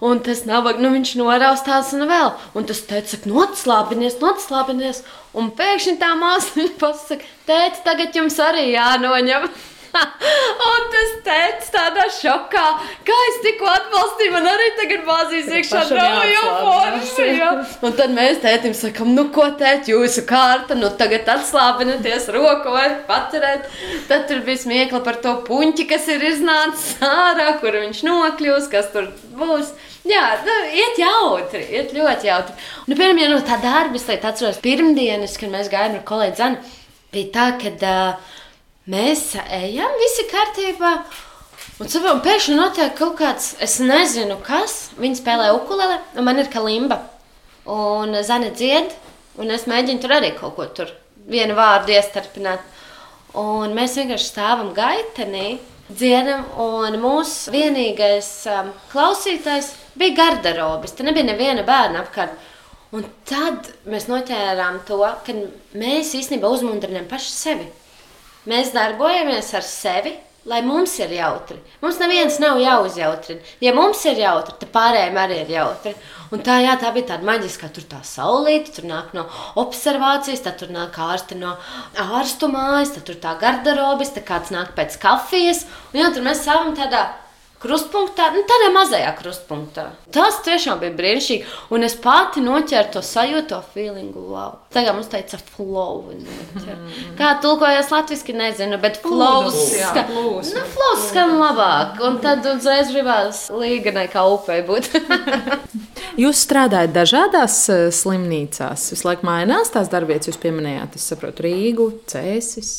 Un tas nav, nu, viņš noraustās un vēl. Un tas teica, saka, atslābinies, nu, atslābinies. Un pēkšņi tā māsa pasaka, teica, tagad jums arī jānoņem. un tas teica tādā šokā, kā es tikko atbalstīju, man arī tagad bāzīs iekšā jāatslābinās. forši. jā. Un tad mēs tētim sakam, nu ko tēt, jūsu kārta, nu tagad atslābinieties roku vai paturēt. Tad tur bija smiekla par to puņķi, kas ir iznācis ārā, kur viņš nokļūs, kas tur būs. Jā, nu, iet jautri, iet ļoti jautri. Un, piemēram, ja no tā darba, es atceros pirmdienas, kad mēs gājām ar kolēģi Zanu, bija tā, ka uh, mēs ejam visi kārtībā. Un savā pēkšņi notiek kaut kāds, es nezinu, kas. Viņa spēlē ukulele, un man ir kalimba. Un Zana dzied, un es mēģinu tur arī kaut ko tur, vienu vārdu iestarpināt. Un mēs vienkārši stāvam gaitenī, dziedam, un mūsu vienīgais um, klausītājs bija garderobis. Tur nebija neviena bērna apkārt. Un tad mēs noķērām to, ka mēs īstenībā uzmundrinām paši sevi. Mēs darbojamies ar sevi, lai mums ir jautri. Mums neviens nav jāuzjautrina. Ja mums ir jautri, tad pārējiem arī ir jautri. Un tā, jā, tā bija tāda maģiska, tur tā saulīte, tur nāk no observācijas, tad tur nāk ārsti no ārstu mājas, tad tur tā garderobis, tad kāds nāk pēc kafijas. Un jā, tur mēs stāvam tādā krustpunktā, nu, tādā mazajā krustpunktā. Tas tiešām bija brīnišķīgi. Un es pati noķēru to sajūtu, to feelingu. Wow. Tagad mums teica, flow. noķer. Kā tulkojas latviešu, nezinu, bet flows. jā, ska-. Nu, flows skan labāk. Un tad uzreiz gribās līganai kā upei būt. Jūs strādājat dažādās eh, slimnīcās. Visu laiku mainās tās darbvietas, jūs pieminējāt, es saprotu, Rīgu, Cēsis.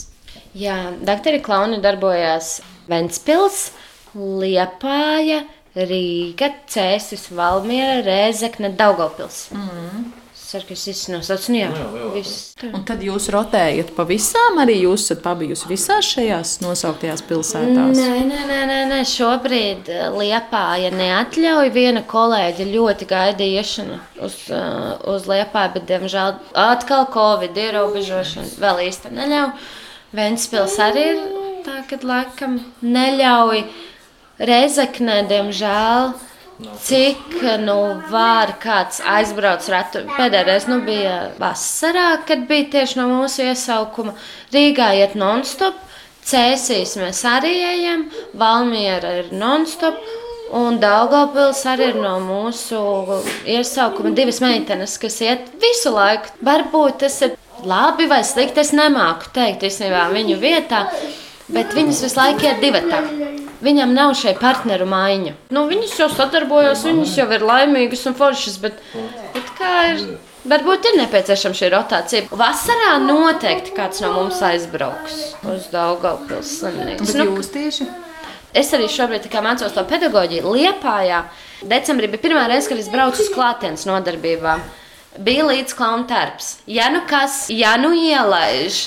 Jā, doktori Klauni darbojās Ventspils, Liepāja, Rīga, Cēsis, Valmiera, Rēzekne, Daugavpils. Mm. Ceru, ka es visu nosaucu. Nu, jā, viss. Un tad jūs rotējat pa visām, arī jūs esat pabijusi visās šajās nosauktajās pilsētās. Nē, nē, nē, nē, nē. šobrīd eh, Liepāja neatļauj. Viena kolēģe ļoti gaidīja iešanu uz, uh, uz Liepāju, bet, diemžēl, atkal Covid ierobežošana vēl īsti neļauj. Ventspils arī ir tā, ka laikam neļauj. Reizeknē, diemžēl, cik nu var kāds aizbraukt retu. Pēdējais nu, bija vasarā, kad bija tieši no mūsu iesaukuma. Rīgā iet non-stop, Cēsīs mēs arī ejam, Valmiera ir non-stop. Un Daugopils arī ir no mūsu iesaukuma divas meitenes, kas iet visu laiku. Varbūt tas ir labi vai slikti, es nemāku teikt īstenībā viņu vietā, bet viņas visu laiku iet divatā. Viņam nav šeit partneru maiņa. Nu, viņas jau sadarbojas, viņas jau ir laimīgas un foršas, bet, bet kā ir Varbūt ir nepieciešama šī rotācija. Vasarā noteikti kāds no mums aizbrauks uz Daugaupils slimnīcu. Bet jūs tieši? Es arī šobrīd mācos to pedagoģiju Liepājā. Decembrī bija pirmā reize, kad es braucu uz klātienes nodarbībām. Bija līdz klauna tērps. Ja nu kas, ja nu ielaiž,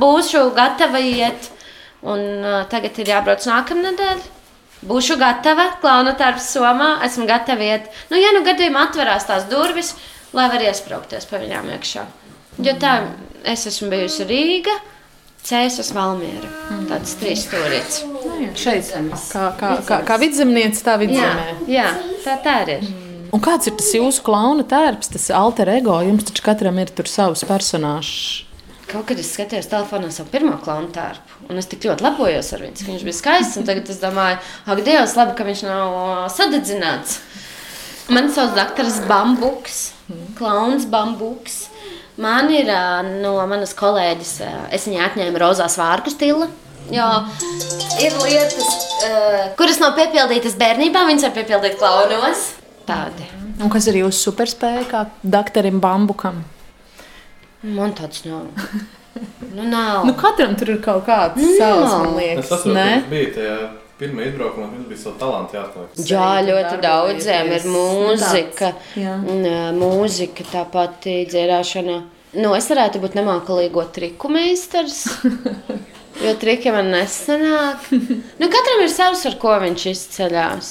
būšu gatava iet. Un uh, tagad ir jābrauc nākamnedēļ. Būšu gatava, klauna tērps somā, esmu gatava iet. Nu, ja nu gadījumā atverās tās durvis, lai var iesprāgties pa viņām iekšā. Jo tā, es esmu bijusi Rīga, Cēsas Valmiera. Tāds trīs stūrīts. Šeit, kā, kā, kā, kā vidzemniece, tā Jā, vidzemē. jā, tā tā arī ir. Un kāds ir tas jūsu klauna tērps, tas alter ego? Jums taču katram ir tur savs personāžs. Kaut kad es skatījos telefonā savu pirmo klaunu tērpu, un es tik ļoti lepojos ar viņu. cik Viņš bija skaists, tagad es domāju, ak, Dievs, labi, ka viņš nav ā, sadedzināts. Man sauc doktors Bambuks, klauns Bambuks. Man ir ā, no manas kolēģis, ā, es viņai atņēmu rozās vārku stilu. Jo ir lietas, kuras nav piepildītas bērnībā, viņas var piepildīt klaunos. Tādi. Un kas ir jūsu superspēja, kā doktoram Bambukam? Man tāds nav. Nu, nav. Nu, katram tur ir kaut kāds Nu, savs, man liekas. Ne? ka bija tajā pirmā izbraukumā, kad bija savu talantu jāatklāj. Jā, ļoti daudziem ir mūzika. Ā, mūzika, tāpat dziedāšana. Nu, es varētu būt nemākslīgo triku meistars. Jo triki man nesanāk. Nu, katram ir savs, ar ko viņš izceļas.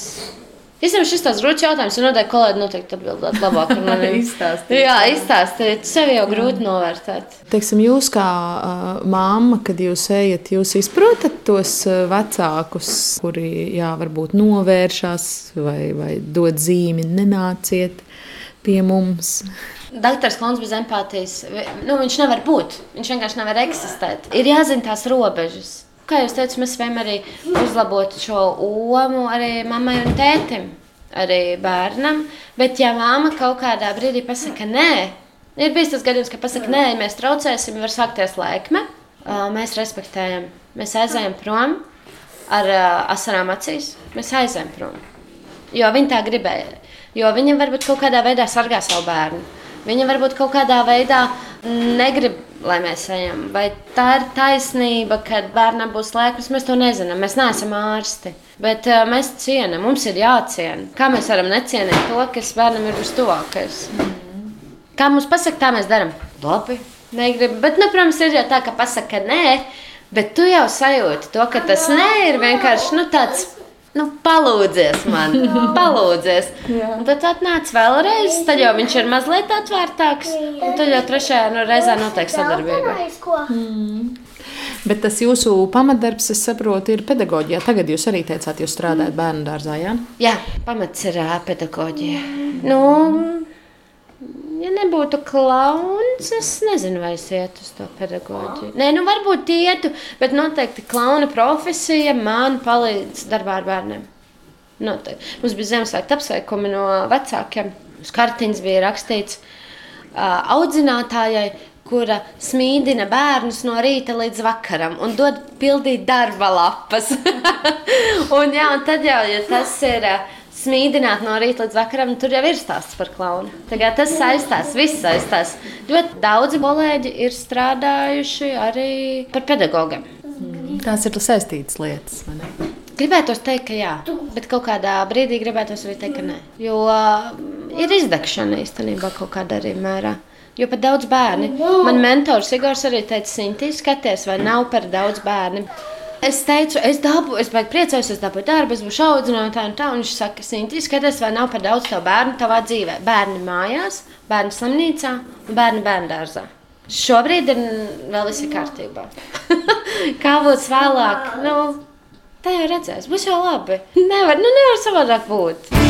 Īstenībā šis tāds grūts jautājums, un noteikti kolēģi noteikti atbildētu labāk. par maniem. Izstāstiet. Jā, izstāstiet. Sev jau grūti novērtēt. Teiksim, jūs kā uh, māma, kad jūs ejat, jūs izprotat tos vecākus, kuri jā, varbūt novēršas vai, vai dod zīmi, nenāciet pie mums. Doktors Klons bez empātijas, nu, viņš nevar būt. Viņš vienkārši nevar eksistēt. Ir jāzina tās robežas. Kā jau teicu, mēs spējam arī uzlabot šo omu arī mammai un tētim, arī bērnam. Bet, ja mamma kaut kādā brīdī pasakā nē, ir bijis tas gadījums, ka pasakā nē, mēs traucēsim, var sākties laikme. Mēs respektējam, mēs aizējam prom ar asarām acīs. Mēs aizējam prom. Jo viņi tā gribēja. Jo viņi varbūt kaut kādā veidā sargā savu bērnu. Viņa varbūt kaut kādā veidā negrib, lai mēs ejam. Vai tā ir taisnība, ka bērnam būs lēkmes, mēs to nezinām. Mēs neesam ārsti. Bet uh, mēs cienām, mums ir jāciena. Kā mēs varam necienīt to, kas bērnam ir vistuvākais? Kā mums pasaka, tā mēs darām? Labi, negribu. Bet, nu, protams, ir jau tā, ka pasaka nē, bet tu jau sajūti to, ka tas nē ir vienkārši nu, tāds. Nu, palūdzies man, palūdzies. Un tad atnāc vēlreiz, tad jau viņš ir mazliet atvērtāks. Un tad jau trešajā nu, reizē noteikti sadarbība. Bet tas jūsu pamatdarbs, es saprotu, ir pedagoģijā. Tagad jūs arī teicāt, jūs strādājat bērnu dārzā. Ja? Jā, pamats ir pedagoģija. Nu, ja nebūtu klauns, es nezinu, vai es ietu uz to pedagoģiju. Nē, nu varbūt ietu, bet noteikti klauna profesija man palīdz darbā ar bērniem. Noteikti. Mums bija Ziemassvētku apsveikumi no vecākiem. Uz kartiņas bija rakstīts uh, audzinātājai, kura smīdina bērnus no rīta līdz vakaram un dod pildīt darba lapas. un, jā, un tad jau, ja tas ir uh, smīdināt no rīta līdz vakaram, tur jau ir stāsts par klaunu. Tagad tas saistās, viss saistās. Ļoti daudzi kolēģi ir strādājuši arī par pedagogiem. Tās ir saistītas lietas. Gribētu teikt, ka jā, bet kaut kādā brīdī gribētu arī teikt, ka nē. Jo uh, ir izdegšana īstenībā kaut kādā arī mērā. Jo pat daudz bērni. Man mentors Igors arī teica, Sinti, skaties, vai nav par daudz bērnu. Es teicu, es dabūju, es biju priecājos, es dabūju darbu, es būšu audzinātāja un tā. Un viņš saka, Sinti, skaties, vai nav par daudz tavu bērnu tavā dzīvē. Bērni mājās, bērni slimnīcā un bērni bērndārzā. Šobrīd ir vēl viss kārtībā. Kā būs vēlāk? Nu, Tā jau redzēs, būs jau labi. Nevar, nu nevar savādāk būt.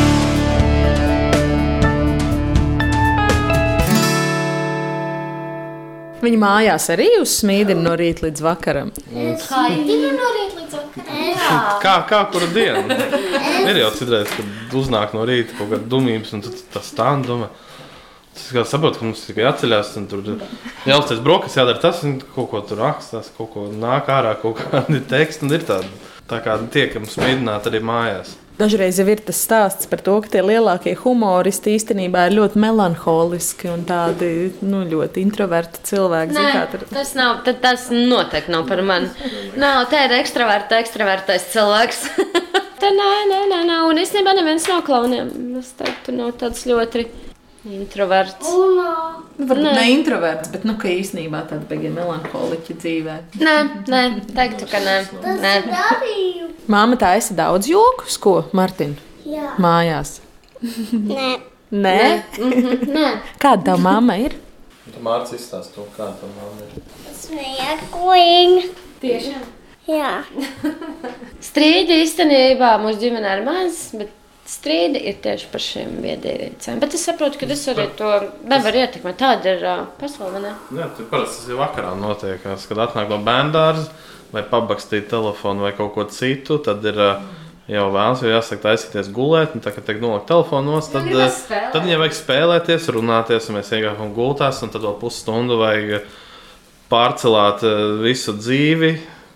Viņa mājās arī uzsmīdina no rīta līdz vakaram. Kā ir no rīta līdz vakaram? Kā, kā kuru dienu? Ir jau citreiz, kad uznāk no rīta kaut kāda dumības, un tad tas stāv domā. Es saprotu, ka mums tikai atceļās, un tur jāuztais brokas, jādara tas, un kaut ko tur rakstās, kaut ko nāk ārā, kaut kādi teksti, un ir tādi Tā kā tiekam smidināti arī mājās. Dažreiz jau ir tas stāsts par to, ka tie lielākie humoristi īstenībā ir ļoti melanholiski un tādi nu, ļoti introverti cilvēki. Nē, tur- tas, nav, tas noteikti nav par mani. Nav, tā ir ekstraverta, ekstravertais cilvēks. tā nē, nē, nē, nē. Un īstenībā neviens no klauniem. Es teiktu, nav tāds ļoti introverts. Nu, varbūt Nē. ne introverts, bet nu, ka īstenībā tāda beigas melanholiķa dzīvē. Nē, nē, teiktu, ka nē. nē. Māma taisa daudz jokus, ko Martin Jā. mājās. Nē. Nē, nē. kāda tā mamma ir? Tu Mārcis izstāst to, kā tam māma ir. Smieklīgi. Tiešām. Jā. Strīdi īstenībā mūsu ģimenē ir maz, bet strīdi ir tieši par šīm viedierīcēm. Bet es saprotu, ka es arī to nevaru ietekmēt. Tāda ir uh, pasaule. ne? Jā, tur parasti tas ir vakarā notiekās, kad atnāk no bērndārza vai pabakstīt telefonu vai kaut ko citu. Tad ir ā, jau vēlams, jau jāsaka, taisīties gulēt. un Tā kā tiek nolikt telefonos, tad, tad viņai vajag spēlēties, runāties, un mēs iegājām gultās, un tad vēl pusstundu vajag pārcelāt visu dzīvi.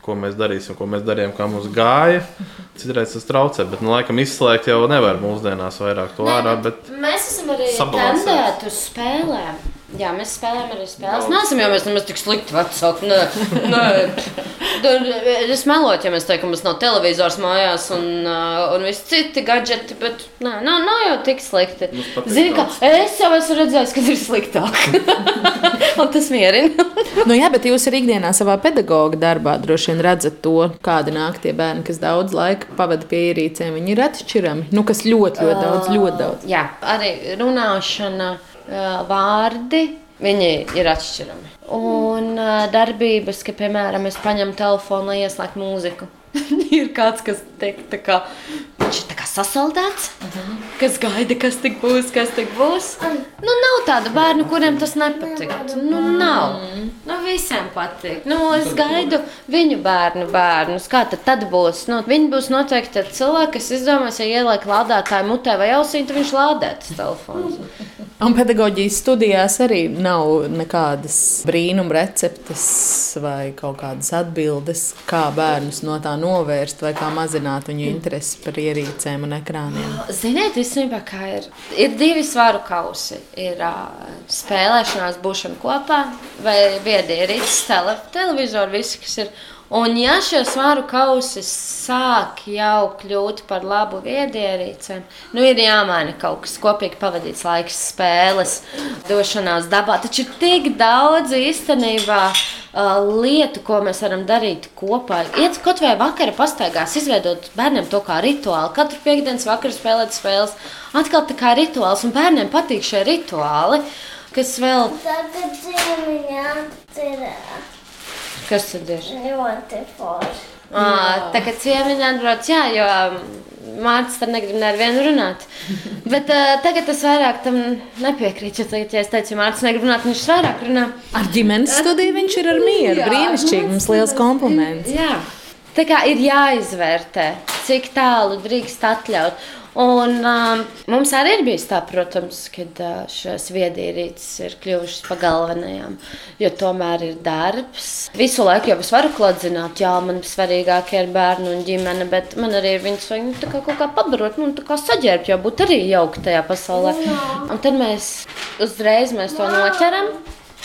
Ko mēs darīsim, ko mēs darījām, kā mums gāja. Citreiz tas traucē, bet, nu, laikam, izslēgt jau nevar mūsdienās vairāk to ārā. Bet... Mēs esam arī tendēti uz spēlēm. Jā, mēs spēlējam arī spēles. Nē, esam jau mēs nemaz tik slikti vecāki. Nē, nē. Es meloju, ja mēs teiktu, ka mums nav televizors mājās un, uh, un visi citi gadgeti, bet nē, nav, nav jau tik slikti. Zini, ka es jau esmu redzējis, ka ir sliktāk. un tas mierina. Nu, jā, bet jūs arī ikdienā savā pedagoģa darbā droši vien redzat to, kādi nāk tie bērni, kas daudz laika pavada pie ierīcēm. Viņi ir atšķirami. Nu, kas ļoti, ļoti daudz, ļoti daudz. Jā, arī runāšana, vārdi. Viņi ir atšķirami. Un darbības, ka, piemēram, es paņemu telefonu, lai ieslēgtu mūziku. ir kāds, kas tiek tā kā, viņš ir tā kā sasaldēts, uh -huh. kas gaida, kas tik būs, kas tik būs. Nu, nav tādu bērnu, kuriem tas nepatīk. Nu, nav. Nu, visiem patīk. Nu, es gaidu viņu bērnu bērnus. Kā tad, tad būs? Nu, viņi būs noteikti cilvēki, kas izdomās, ja ieliek lādētāju mutē vai ausī, tad viņš lādē tas telefons. Un pedagoģijas studijās arī nav nekādas brīnuma receptes vai kaut kādas atbildes, kā bērnus no tā novērst vai kā mazināt viņu interesi par ierīcēm un ekrāniem. Ziniet, īstenībā, kā ir, ir divi svaru kausi. Ir uh, spēlēšanās, būšana kopā, vai viedierīces, tele, televizori, visi, kas ir. Un, ja šie svaru kausi sāk jau kļūt par labu viedierīcēm, nu ir jāmaina kaut kas, kopīgi pavadīts laiks, spēles, došanās dabā. Taču ir tik daudz īstenībā uh, lietu, ko mēs varam darīt kopā. Iet kaut vai vakara pastaigās, izveidot bērniem to kā rituālu. Katru piekdienas vakaru spēlēt spēles. Atkal tā kā rituāls, un bērniem patīk šie rituāli, kas vēl. Tagad zīmiņā ir Kas tad ir? ļoti forši. À, tā kā ciemiņā atbrauc, jā, jo Mārcis tam negrib nevienu runāt. Bet uh, tagad es vairāk tam nepiekrītu. Tagad, ja es teicu, Mārcis negrib runāt, viņš vairāk runā. Ar ģimenes studiju viņš ir ar mieru. Brīnišķīgi, mums liels kompliments. Jā. Tā kā ir jāizvērtē, cik tālu drīkst atļaut. Un, um, mums arī ir bijis tā, protams, kad uh, šīs viedierīces ir kļuvušas par galvenajām. Jo tomēr ir darbs. Visu laiku jau es varu klodzināt, jā, man svarīgākie ir bērni un ģimene, bet man arī ir viņas vajag nu, tā kā kaut kā pabarot, nu, kā saģērbt, jo būt arī jauki tajā pasaulē. Un tad mēs uzreiz mēs to noķeram,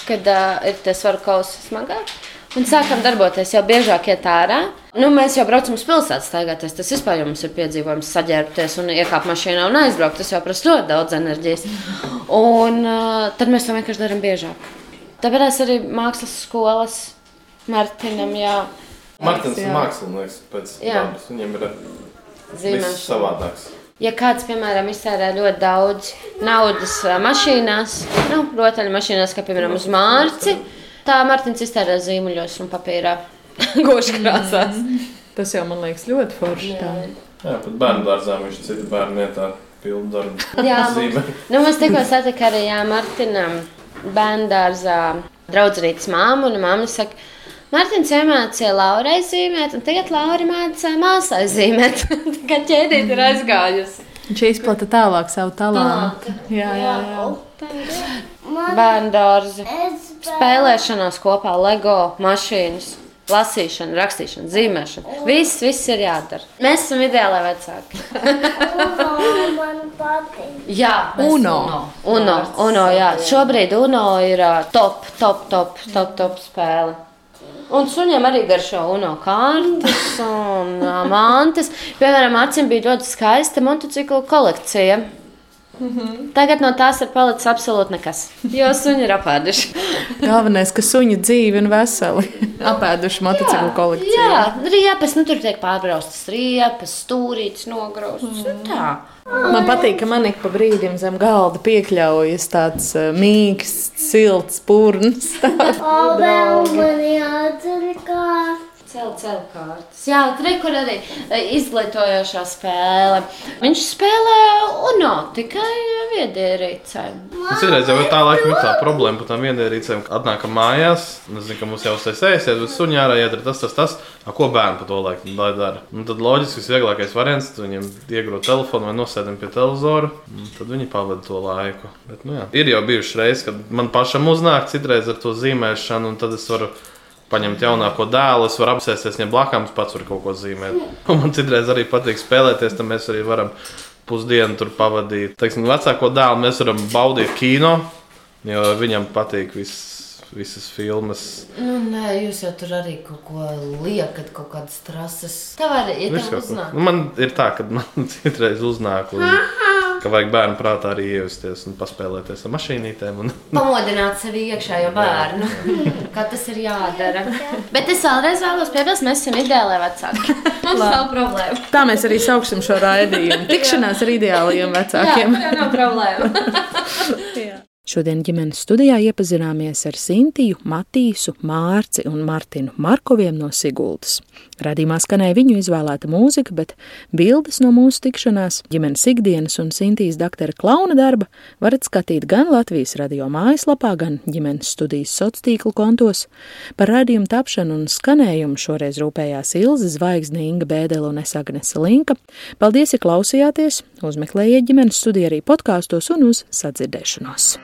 kad uh, ir tas varu kausa smagāk. Un sākam darboties jau biežāk, iet ārā. Nu, mēs jau braucam uz pilsētu, staigāties. Tas vispār jau mums ir piedzīvojums, saģērbties un iekāpt mašīnā un aizbraukt. Tas jau prasa ļoti daudz enerģijas. Un uh, tad mēs to vienkārši darām biežāk. Tāpēc arī mākslas skolas Martinam jā, Martins ir mākslinieks pēc dabas. Viņam ir zīmēšana. savādāks. Ja kāds, piemēram, iztērē ļoti daudz naudas ā, mašīnās, nu, rotaļmašīnās, kā piemēram uz mārci, tā Martins iztērē zīmuļos un papīrā goškrāsās. Tas jau man liekas ļoti forši. tā. Jā, pat bērnu dārzā viņš citu bērnu vietā Jā, mums, nu, mēs tikko satikām arī jā, Martinam bērngārzā draudzītas māmu, un māma saka, Mārtiņš iemācīja Laurai zīmēt, un tagad Laura mācīja māsai zīmēt. Tā kā ķēdīt ir aizgājusi. Viņš izplata tālāk savu talantu. Jā, jā, jā. Bērngārzi, Es spēlēšanās kopā, LEGO mašīnas. Lasīšana, rakstīšana, zīmēšana. Viss, viss ir jādara. Mēs esam ideāli vecāki. Jā, mēs Uno. Uno, Uno, jā. Šobrīd Uno ir top, top, top, top, top spēle. Un suņiem arī garšo UNO kārtas un mantas. Piemēram, acīm bija ļoti skaista motociklu kolekcija. Tagad no tās ir palicis absolūti nekas. Jo suņi ir apēduši. Galvenais, ka suņi dzīvi un veseli apēduši motociklu kolekciju. Jā, riepas, nu tur tiek pārbraustas riepas, stūrītes nograustas. Mm. Tā. Man patīk, ka man ik pa brīdim zem galda piekļaujas tāds uh, mīksts, silts purns. Vēl man jādzer kā. Celt, celt kārtas. Jā, tur arī e, izglītojošā spēle. Viņš spēlē UNO tikai viedierīcēm. Es reiz jau tā laikam ir tā problēma par tām vienierīcēm, kad atnākam mājās. un Es zinu, ka mums jau tas ēsies, bet suņā ārā iedara tas, tas, tas. A, ko bērni pa to laiku lai dara? Un tad loģiski visvieglākais variants, tad viņiem iegrūst telefonu vai nosēdam pie televizora, tad viņi pavada to laiku. Bet, nu, jā. ir jau bijušas reizes, kad man pašam uznāk citreiz ar to zīmēšanu, un tad es varu paņemt jaunāko dēlu, es varu apsēsties viņam blakus, pats var kaut ko zīmēt. Un man citreiz arī patīk spēlēties, tad mēs arī varam pusdienu tur pavadīt. Teiksim, vecāko dēlu mēs varam baudīt kino, jo viņam patīk viss. Visas filmas. Nu, nē, jūs jau tur arī kaut ko liekat, kaut kādas trases. Tā var arī uznāk. Nu, man ir tā, ka man citreiz uznāk, un, ka vajag bērnu prātā arī ievesties un paspēlēties ar mašīnītēm. Un, Pamodināt sevi iekšā jau bērnu. Kā tas ir jādara. Bet es vēlreiz vēlos piebilst, mēs esam ideāli vecāki. Mums nav problēma. Tā mēs arī sauksim šo raidījumu. Tikšanās ar ideālajiem vecākiem. Jā, nav problēma. Šodien ģimenes studijā iepazināmies ar Sintiju, Matīsu, Mārci un Martinu Markoviem no Sigultas. Radījumā skanēja viņu izvēlēta mūzika, bet bildes no mūsu tikšanās, ģimenes ikdienas un Sintijas doktora klauna darba varat skatīt gan Latvijas radio mājaslapā, gan ģimenes studijas sociālo kontos. Par radījumu tapšanu un skanējumu šoreiz rūpējās Ilze Zvaigzne, Inga Bēdele un es Agnese Linka. Paldies, ja klausījāties! Uzmeklējiet ģimenes studiju arī podkāstos un uz sadzirdēšanos!